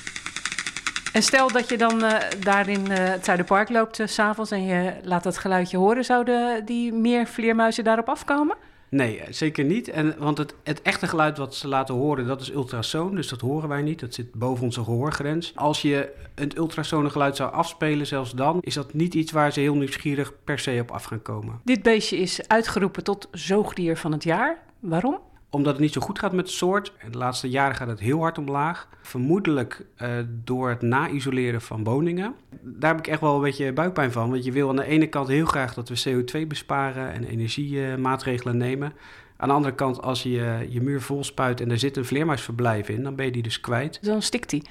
En stel dat je dan eh, daar in eh, het Zuiderpark loopt s s'avonds en je laat dat geluidje horen, zouden die meer vleermuizen daarop afkomen? Nee, eh, zeker niet. En, want het, het echte geluid wat ze laten horen, dat is ultrasoon. Dus dat horen wij niet. Dat zit boven onze gehoorgrens. Als je het ultrasonengeluid zou afspelen, zelfs dan, is dat niet iets waar ze heel nieuwsgierig per se op af gaan komen. Dit beestje is uitgeroepen tot zoogdier van het jaar. Waarom? Omdat het niet zo goed gaat met de soort. De laatste jaren gaat het heel hard omlaag. Vermoedelijk eh, door het na-isoleren van woningen. Daar heb ik echt wel een beetje buikpijn van. Want je wil aan de ene kant heel graag dat we CO2 besparen en energiemaatregelen nemen. Aan de andere kant, als je je, je muur vol spuit en er zit een vleermuisverblijf in, dan ben je die dus kwijt. Dan stikt die.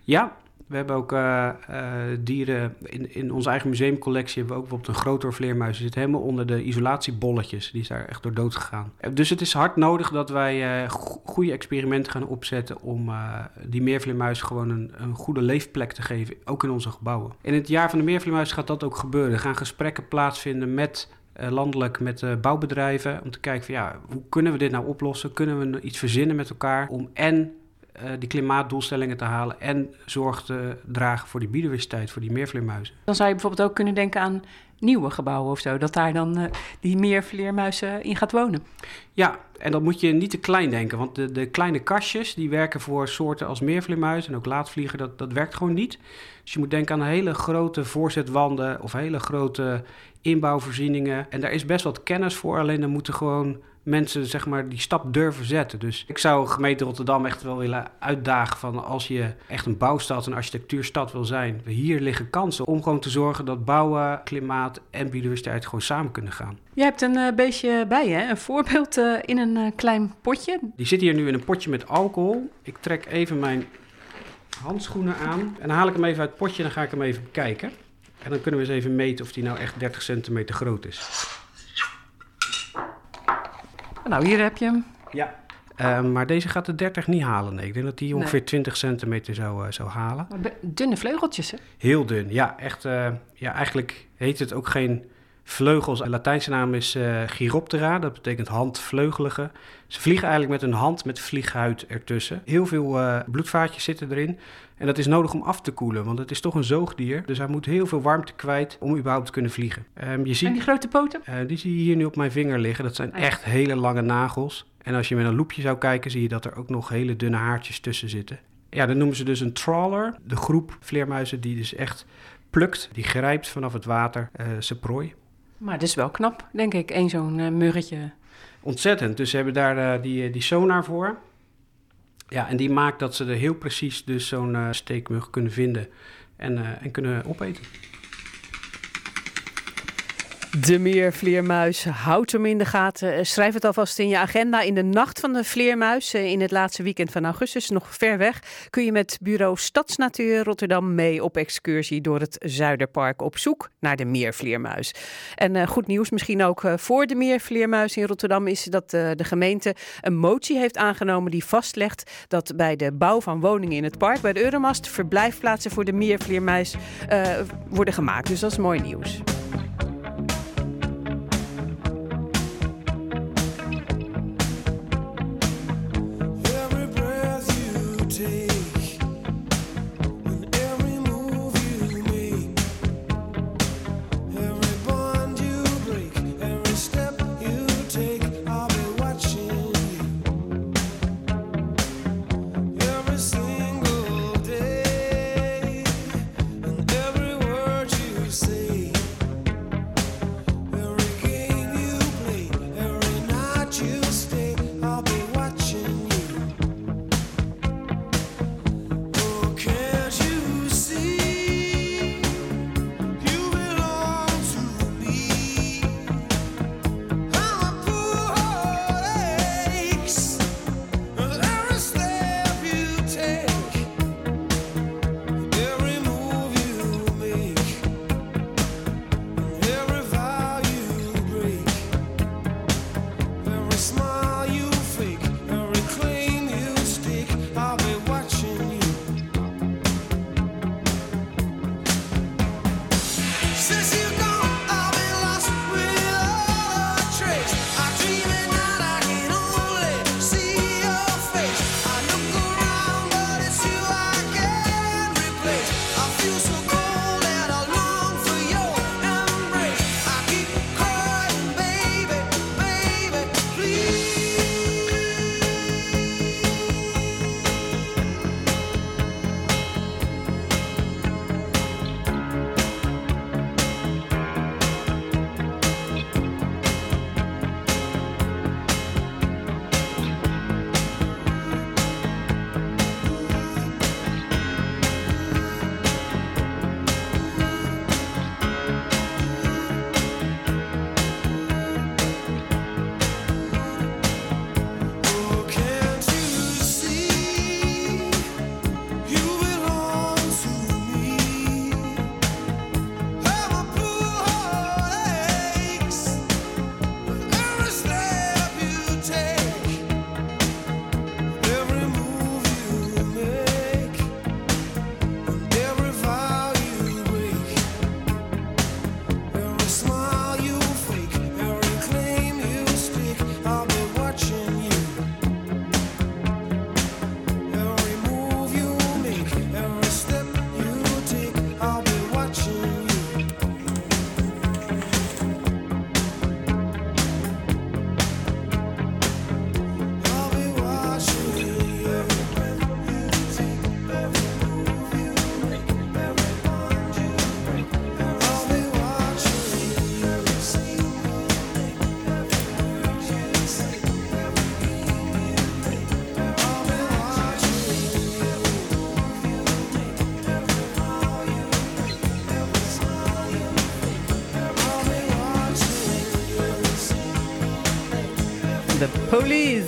Ja, we hebben ook eh, eh, dieren in, in onze eigen museumcollectie. Hebben we ook bijvoorbeeld een groter vleermuis. Die zit helemaal onder de isolatiebolletjes. Die is daar echt door dood gegaan. Eh, Dus het is hard nodig dat wij go- goede experimenten gaan opzetten. om die meervleermuis gewoon een, een goede leefplek te geven. Ook in onze gebouwen. In het jaar van de meervleermuis gaat dat ook gebeuren. Er gaan gesprekken plaatsvinden met. landelijk met bouwbedrijven om te kijken van ja, hoe kunnen we dit nou oplossen? Kunnen we iets verzinnen met elkaar om en eh, die klimaatdoelstellingen te halen en zorg te dragen voor die biodiversiteit, voor die meervleermuizen. Dan zou je bijvoorbeeld ook kunnen denken aan nieuwe gebouwen of zo. Dat daar dan eh, die meer vleermuizen in gaat wonen. Ja, en dat moet je niet te klein denken, want de, de kleine kastjes die werken voor soorten als meervleermuis en ook laatvliegen, dat, dat werkt gewoon niet. Dus je moet denken aan hele grote voorzetwanden of hele grote inbouwvoorzieningen. En daar is best wat kennis voor, alleen dan moeten gewoon mensen zeg maar die stap durven zetten. Dus ik zou gemeente Rotterdam echt wel willen uitdagen van als je echt een bouwstad, een architectuurstad wil zijn, hier liggen kansen om gewoon te zorgen dat bouwen, klimaat en biodiversiteit gewoon samen kunnen gaan. Jij hebt een eh, beestje bij je, hè? een voorbeeld eh, in een eh, klein potje. Die zit hier nu in een potje met alcohol. Ik trek even mijn handschoenen aan en dan haal ik hem even uit het potje en dan ga ik hem even bekijken. En dan kunnen we eens even meten of die nou echt 30 centimeter groot is. Nou, hier heb je hem. Ja. Eh, maar deze gaat de 30 niet halen. Nee, ik denk dat die ongeveer Nee. 20 centimeter zou, eh, zou halen. Maar Dunne vleugeltjes, hè? Heel dun, ja. Echt, eh, ja, eigenlijk heet het ook geen vleugels. De Latijnse naam is eh Chiroptera, dat betekent handvleugelige. Ze vliegen eigenlijk met een hand met vlieghuid ertussen. Heel veel eh, bloedvaatjes zitten erin. En dat is nodig om af te koelen, want het is toch een zoogdier. Dus hij moet heel veel warmte kwijt om überhaupt te kunnen vliegen. Ehm, je ziet, En die grote poten? eh, die zie je hier nu op mijn vinger liggen. Dat zijn Ah, echt hele lange nagels. En als je met een loepje zou kijken, zie je dat er ook nog hele dunne haartjes tussen zitten. Ja, dat noemen ze dus een trawler. De groep vleermuizen die dus echt plukt, die grijpt vanaf het water eh zijn prooi. Maar dat is wel knap, denk ik. Eén zo'n eh, muggetje. Ontzettend. Dus ze hebben daar eh, die, die sonar voor. Ja, en die maakt dat ze er heel precies dus zo'n eh, steekmug kunnen vinden en, eh, en kunnen opeten. De meervleermuis, houd hem in de gaten. Eh, Schrijf het alvast in je agenda. In de nacht van de vleermuis, eh, in het laatste weekend van augustus, nog ver weg, kun je met bureau Stadsnatuur Rotterdam mee op excursie door het Zuiderpark op zoek naar de meervleermuis. En eh, goed nieuws misschien ook voor de meervleermuis in Rotterdam is dat de gemeente een motie heeft aangenomen die vastlegt dat bij de bouw van woningen in het park, bij de Euromast, verblijfplaatsen voor de meervleermuis worden gemaakt. Dus dat is mooi nieuws.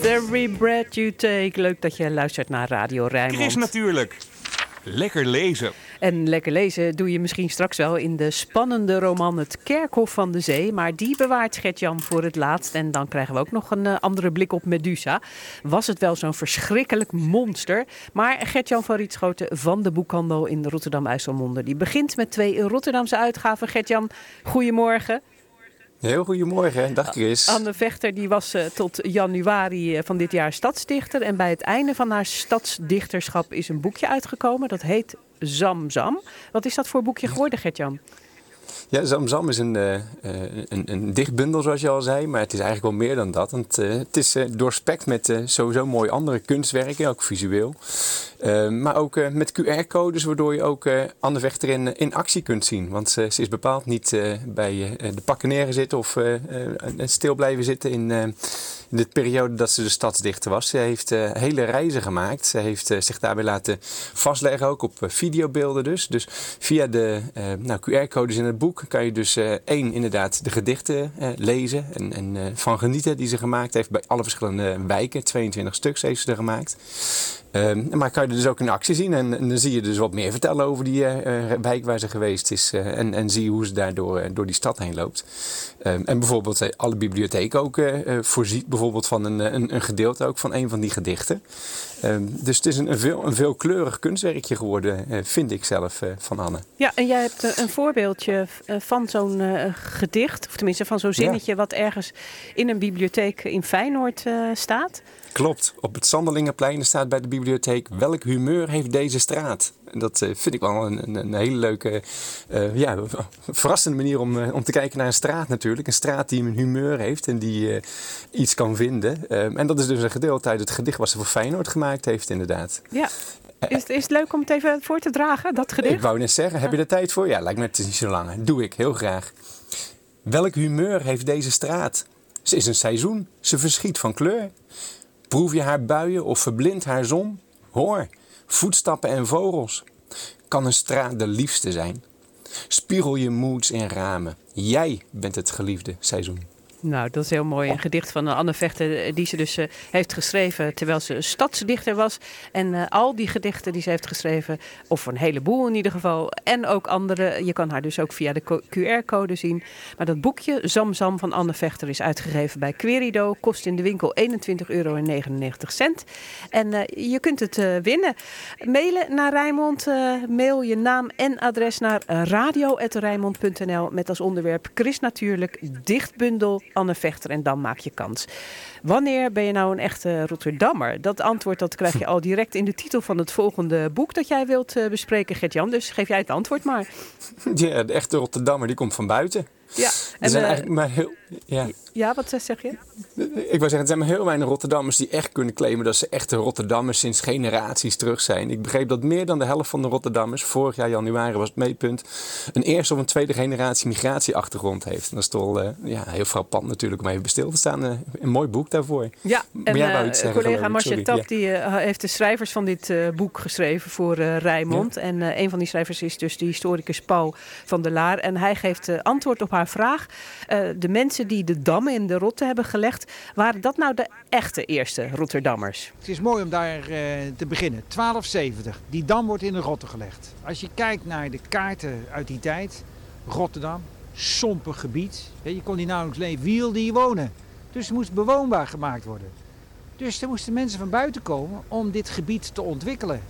Every Breath You Take. Leuk dat je luistert naar Radio Rijnmond. Chris natuurlijk. Lekker lezen. En lekker lezen doe je misschien straks wel in de spannende roman Het Kerkhof van de Zee. Maar die bewaart Gertjan voor het laatst. En dan krijgen we ook nog een eh, andere blik op Medusa. Was het wel zo'n verschrikkelijk monster? Maar Gertjan van Rietschoten van de boekhandel in Rotterdam-IJsselmonde. Die begint met twee Rotterdamse uitgaven. Gertjan, goedemorgen. Heel goedemorgen, dag Chris. Anne Vechter die was eh, tot januari eh, van dit jaar stadsdichter. En bij het einde van haar stadsdichterschap is een boekje uitgekomen. Dat heet Zamzam. Wat is dat voor boekje geworden, Gertjan? Ja, Zamzam is een, eh, een, een dichtbundel, zoals je al zei. Maar het is eigenlijk wel meer dan dat. Want, eh, het is eh, doorspekt met sowieso mooi andere kunstwerken, ook visueel. Maar ook met QR-codes, waardoor je ook Anne Vechter in, in actie kunt zien. Want ze, is bepaald niet bij de pakken neergezitten of stil blijven zitten in de periode dat ze de stadsdichter was. Ze heeft eh, hele reizen gemaakt. Ze heeft eh, zich daarbij laten vastleggen, ook op eh, videobeelden dus. Dus via de nou, QR-codes in het boek kan je dus één inderdaad de gedichten lezen en, en van genieten die ze gemaakt heeft bij alle verschillende wijken. 22 stuks heeft ze er gemaakt. Ehm, maar kan je er dus ook in actie zien en, en dan zie je dus wat meer vertellen over die eh, eh, wijk waar ze geweest is eh, en, en zie je hoe ze daardoor door die stad heen loopt. Ehm, en bijvoorbeeld alle bibliotheek ook voorziet bijvoorbeeld van een, een, een gedeelte ook van een van die gedichten. Ehm, dus het is een, een, veel, een veelkleurig kunstwerkje geworden, vind ik zelf, van Anne. Ja, en jij hebt een voorbeeldje van zo'n gedicht, of tenminste van zo'n Ja. zinnetje, wat ergens in een bibliotheek in Feyenoord staat. Klopt. Op het Sanderlingenplein staat bij de bibliotheek... welk humeur heeft deze straat? En dat eh, vind ik wel een, een, een hele leuke, eh, ja, verrassende manier om, eh, om te kijken naar een straat natuurlijk. Een straat die een humeur heeft en die iets kan vinden. Eh, en dat is dus een gedeelte uit het gedicht wat ze voor Feyenoord gemaakt heeft inderdaad. Ja. Is, het- is het leuk om het even voor te dragen, dat gedicht? Ik wou net zeggen, heb je er tijd voor? Ja, lijkt me het is niet zo lang. Doe ik, heel graag. Welk humeur heeft deze straat? Ze is een seizoen, ze verschiet van kleur. Proef je haar buien of verblindt haar zon? Hoor, voetstappen en vogels. Kan een straat de liefste zijn? Spiegel je moods in ramen. Jij bent het geliefde seizoen. Nou, dat is heel mooi. Een gedicht van Anne Vechter, eh, die ze dus eh, heeft geschreven terwijl ze stadsdichter was. En eh, al die gedichten die ze heeft geschreven, of een heleboel in ieder geval, en ook andere, je kan haar dus ook via de co- QR-code zien. Maar dat boekje, Zamzam van Anne Vechter, is uitgegeven bij Querido. Kost in de winkel 21,99 euro. En eh, je kunt het eh, winnen. Mailen naar Rijnmond. eh, mail je naam en adres naar radio.rijnmond.nl met als onderwerp Chris natuurlijk, dichtbundel Anne Vechter en dan maak je kans. Wanneer ben je nou een echte Rotterdammer? Dat antwoord dat krijg je al direct in de titel van het volgende boek dat jij wilt eh, bespreken, Gert-Jan. Dus geef jij het antwoord maar. Ja, de echte Rotterdammer die komt van buiten. Ja, Er zijn eh, eigenlijk maar heel... Ja. ja wat zeg je? Ik wou zeggen, er zijn maar heel weinig Rotterdammers die echt kunnen claimen dat ze echte Rotterdammers sinds generaties terug zijn. Ik begreep dat meer dan de helft van de Rotterdammers, vorig jaar januari was het meetpunt, een eerste of een tweede generatie migratieachtergrond heeft. En dat is toch eh, ja, heel frappant natuurlijk om even stil te staan. Eh, een mooi boek daarvoor. Ja, Maar en jij wou iets zeggen, collega. Marcia. Tap die, heeft de schrijvers van dit boek geschreven voor Rijnmond. En een van die schrijvers is dus de historicus Paul van der Laar. En hij geeft antwoord op haar vraag. Eh, de mensen die de dammen in de rotte hebben gelegd, waren dat nou de echte eerste Rotterdammers? Het is mooi om daar eh, te beginnen. 1270. Die dam wordt in de rotte gelegd. Als je kijkt naar de kaarten uit die tijd. Rotterdam, sompig gebied. Je kon hier nauwelijks leven. Wie wilde hier wonen? Dus het moest bewoonbaar gemaakt worden. Dus er moesten mensen van buiten komen om dit gebied te ontwikkelen.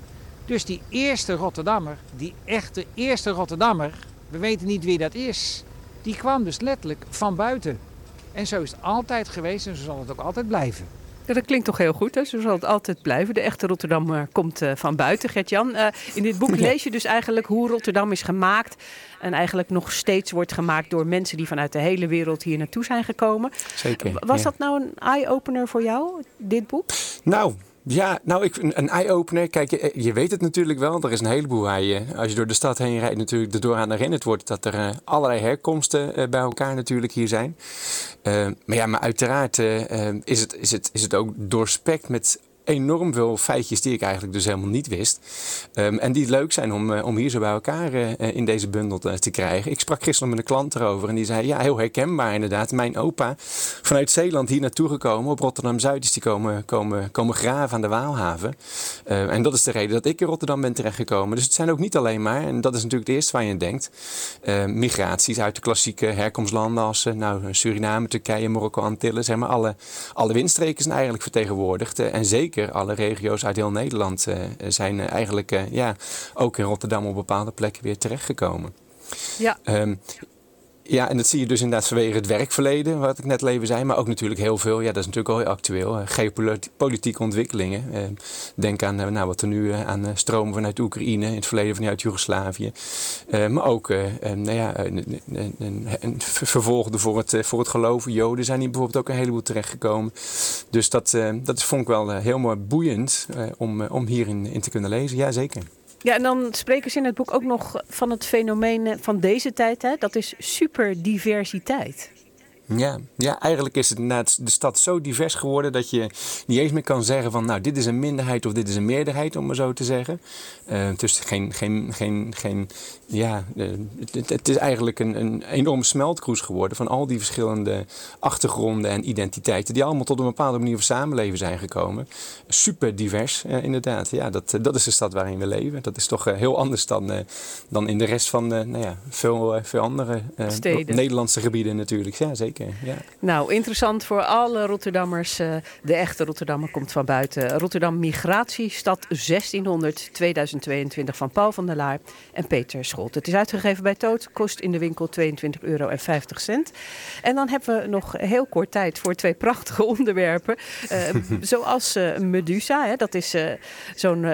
Dus die eerste Rotterdammer, die echte eerste Rotterdammer, we weten niet wie dat is, die kwam dus letterlijk van buiten. En zo is het altijd geweest en zo zal het ook altijd blijven. Ja, dat klinkt toch heel goed, hè? Zo zal het altijd blijven. De echte Rotterdammer komt eh, van buiten, Gert-Jan. Eh, in dit boek lees je dus eigenlijk hoe Rotterdam is gemaakt. En eigenlijk nog steeds wordt gemaakt door mensen die vanuit de hele wereld hier naartoe zijn gekomen. Zeker. Was ja. dat nou een eye-opener voor jou, dit boek? Nou, ja, nou, ik, een, eye-opener. Kijk, je, je weet het natuurlijk wel. Er is een heleboel waar je, als je door de stad heen rijdt, natuurlijk erdoor aan herinnerd wordt dat er eh, allerlei herkomsten eh, bij elkaar natuurlijk hier zijn. Eh, maar ja, maar uiteraard is, het, is, het, is het ook doorspekt met enorm veel feitjes die ik eigenlijk dus helemaal niet wist. Ehm, en die leuk zijn om, eh, om hier zo bij elkaar eh, in deze bundel te, te krijgen. Ik sprak gisteren met een klant erover en die zei, ja, heel herkenbaar inderdaad. Mijn opa vanuit Zeeland hier naartoe gekomen. Op Rotterdam-Zuid is die komen, komen, komen graven aan de Waalhaven. En dat is de reden dat ik in Rotterdam ben terechtgekomen. Dus het zijn ook niet alleen maar, en dat is natuurlijk het eerste waar je aan denkt, migraties uit de klassieke herkomstlanden als nou, Suriname, Turkije, Marokko, Antillen. Zeg maar alle, alle windstreken zijn eigenlijk vertegenwoordigd. Eh, en zeker alle regio's uit heel Nederland eh, zijn eh, eigenlijk ja, ook in Rotterdam op bepaalde plekken weer terechtgekomen. Ja. Ehm, ja, en dat zie je dus inderdaad vanwege het werkverleden, wat ik net even zei. Maar ook natuurlijk heel veel, ja, dat is natuurlijk al heel actueel. geopolitieke ontwikkelingen. Eh, denk aan eh, nou, wat er nu eh, aan stromen vanuit Oekraïne, in het verleden vanuit Joegoslavië. maar ook nou ja, vervolgde voor het, voor het geloven. Joden zijn hier bijvoorbeeld ook een heleboel terechtgekomen. Dus dat, dat vond ik wel heel mooi boeiend om, om hierin in te kunnen lezen. Ja, zeker. Ja, en dan spreken ze in het boek ook nog van het fenomeen van deze tijd. Hè? Dat is superdiversiteit. Ja, ja, eigenlijk is het de stad zo divers geworden dat je niet eens meer kan zeggen van nou dit is een minderheid of dit is een meerderheid om maar zo te zeggen. Uh, is geen, geen, geen, geen ja, uh, het, het, is eigenlijk een, een enorme smeltkroes geworden van al die verschillende achtergronden en identiteiten die allemaal tot een bepaalde manier van samenleven zijn gekomen. Super divers uh, inderdaad. Ja, dat, dat is de stad waarin we leven. Dat is toch heel anders dan, dan in de rest van nou ja, veel, veel andere Nederlandse gebieden natuurlijk. Ja, zeker. Ja. Nou, interessant voor alle Rotterdammers. Uh, de echte Rotterdammer komt van buiten. Rotterdam Migratiestad 1600-2022 van Paul van der Laar en Peter Scholt. Het is uitgegeven bij Toot, kost in de winkel 22,50 euro. En dan hebben we nog heel kort tijd voor twee prachtige onderwerpen. Uh, zoals uh, Medusa, hè, dat is zo'n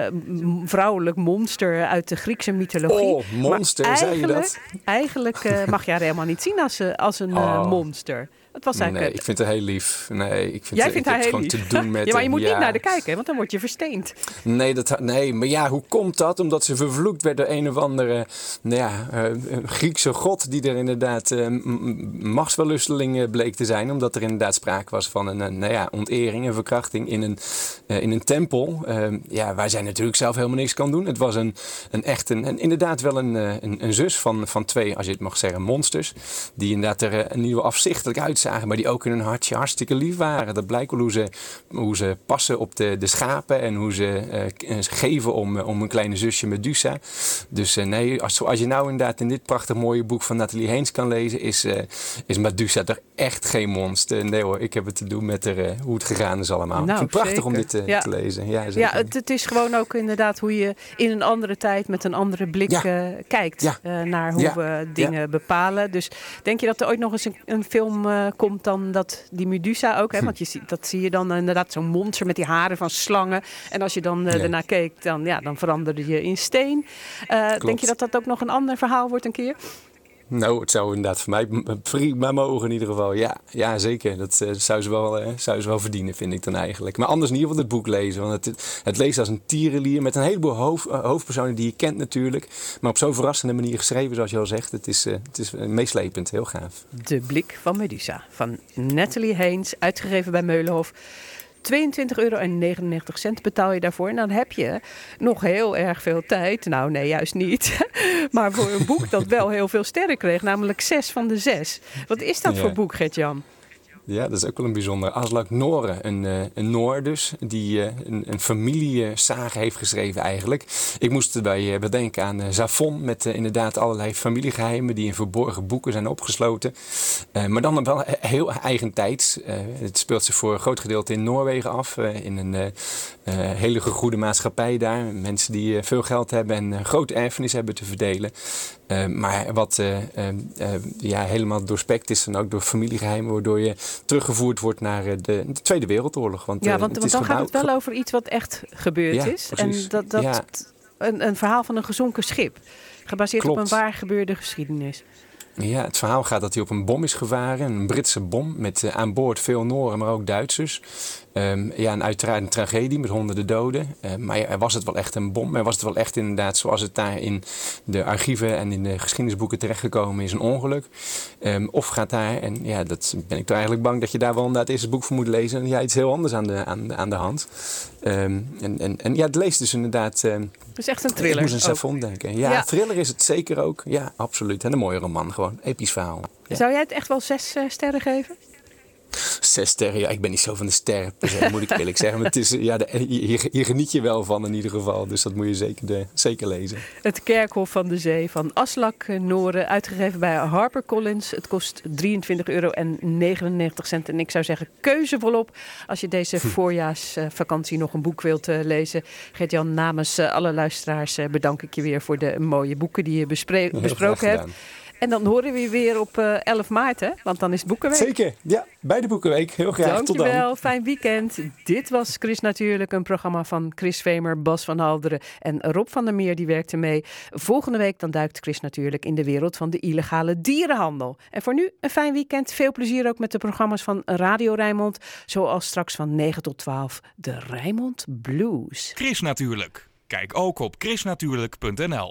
vrouwelijk monster uit de Griekse mythologie. Oh, monster, zei je dat? Eigenlijk mag je haar helemaal niet zien als, als een oh. monster. Sure. Het was eigenlijk... Nee, ik vind het heel lief. Nee, ik vind Jij het, vindt ik haar heel gewoon lief. te doen met ja, maar je moet ja. niet naar de kijken, want dan word je versteend. Nee, dat, nee, maar ja, hoe komt dat? Omdat ze vervloekt werd door een of andere nou ja, uh, Griekse god die er inderdaad uh, machtswellusteling bleek te zijn. Omdat er inderdaad sprake was van een, nou ja, ontering, een verkrachting in een, uh, in een tempel. ja, waar zij natuurlijk zelf helemaal niks kan doen. Het was een, een echt, een, een inderdaad wel een, een, een, zus van, van twee, als je het mag zeggen, monsters. Die inderdaad er een nieuwe afzichtelijk uitzagen, maar die ook in hun hartje hartstikke lief waren. Dat blijkt wel hoe ze, hoe ze passen op de, de schapen en hoe ze uh, geven om, om een kleine zusje Medusa. Dus uh, nee, als, als je nou inderdaad in dit prachtig mooie boek van Nathalie Heens kan lezen, is, uh, is Medusa er echt geen monster. Nee hoor, ik heb het te doen met er, hoe het gegaan is allemaal. Nou, prachtig zeker. om dit te, ja. te lezen. Ja, ja het, het, is gewoon ook inderdaad hoe je in een andere tijd met een andere blik ja. kijkt naar hoe we dingen bepalen. Dus denk je dat er ooit nog eens een, een film komt dan dat die Medusa ook, hè? want je ziet, dat zie je dan inderdaad zo'n monster met die haren van slangen. En als je dan uh, Ja. ernaar keek, dan, ja, dan veranderde je in steen. Denk je dat dat ook nog een ander verhaal wordt een keer? Nou, het zou inderdaad voor mij prima mogen in ieder geval. Ja, ja zeker. Dat uh, zou, ze wel, uh, zou ze wel verdienen, vind ik dan eigenlijk. Maar anders in ieder geval het boek lezen. Want het, het leest als een tierenlier met een heleboel uh, hoofdpersonen die je kent natuurlijk. Maar op zo'n verrassende manier geschreven, zoals je al zegt. Het is, het is meeslepend, heel gaaf. De blik van Medusa van Natalie Heens, uitgegeven bij Meulenhof. 22,99 euro betaal je daarvoor. En dan heb je nog heel erg veel tijd. Nou, nee, juist niet. maar voor een boek dat wel heel veel sterren kreeg. Namelijk 6 van de 6. Wat is dat Ja. voor boek, Gert-Jan? Ja, dat is ook wel een bijzonder. Aslak Noren, een, uh, een Noor dus, die uh, een, een familiesage heeft geschreven eigenlijk. Ik moest erbij uh, bedenken aan Zafon met inderdaad allerlei familiegeheimen die in verborgen boeken zijn opgesloten. maar dan wel heel eigentijds. het speelt zich voor een groot gedeelte in Noorwegen af, in een hele goede maatschappij daar. Mensen die veel geld hebben en grote erfenis hebben te verdelen. Maar wat ja, helemaal doorspekt is dan ook door familiegeheimen, waardoor je teruggevoerd wordt naar de, de Tweede Wereldoorlog. Want, ja, want, dan gaat het wel over iets wat echt gebeurd Ja, is. precies. En dat, dat Ja. een, een verhaal van een gezonken schip. Gebaseerd op een waar gebeurde geschiedenis. Ja, het verhaal gaat dat hij op een bom is gevaren. Een Britse bom met eh, aan boord veel Noren, maar ook Duitsers. Um, ja, en uiteraard een tragedie met honderden doden. Uh, maar ja, was het wel echt een bom? Maar was het wel echt inderdaad zoals het daar in de archieven en in de geschiedenisboeken terechtgekomen is, een ongeluk? Um, of gaat daar, en ja, dat ben ik toch eigenlijk bang dat je daar wel inderdaad eerst het boek voor moet lezen. En ja, iets heel anders aan de, aan, aan de hand. Um, en, en, en ja, het leest dus inderdaad... het is echt een thriller. Ik moest omdenken. Ja, ja, thriller is het zeker ook. Ja, absoluut. En een mooie roman, gewoon. Episch verhaal. Ja. Zou jij het echt wel zes uh, sterren geven? Zes sterren, ja, ik ben niet zo van de sterren, per se, moet ik eerlijk zeggen. Maar het is, ja, de, hier, hier, geniet je wel van in ieder geval, dus dat moet je zeker, de, zeker lezen. Het Kerkhof van de Zee van Aslak Noren, uitgegeven bij HarperCollins. Het kost 23,99 euro en ik zou zeggen keuze volop als je deze voorjaarsvakantie nog een boek wilt lezen. Gert-Jan, namens alle luisteraars bedank ik je weer voor de mooie boeken die je besproken hebt. En dan horen we je weer op uh, 11 maart, hè? Want dan is het Boekenweek. Zeker, ja. Bij de Boekenweek. Heel graag. Dankjewel. Tot dan. Fijn weekend. Dit was Chris Natuurlijk, een programma van Chris Vemer, Bas van Halderen en Rob van der Meer. Die werkte mee. Volgende week dan duikt Chris Natuurlijk in de wereld van de illegale dierenhandel. En voor nu een fijn weekend. Veel plezier ook met de programma's van Radio Rijnmond. Zoals straks van 9 tot 12 de Rijnmond Blues. Chris Natuurlijk. Kijk ook op chrisnatuurlijk.nl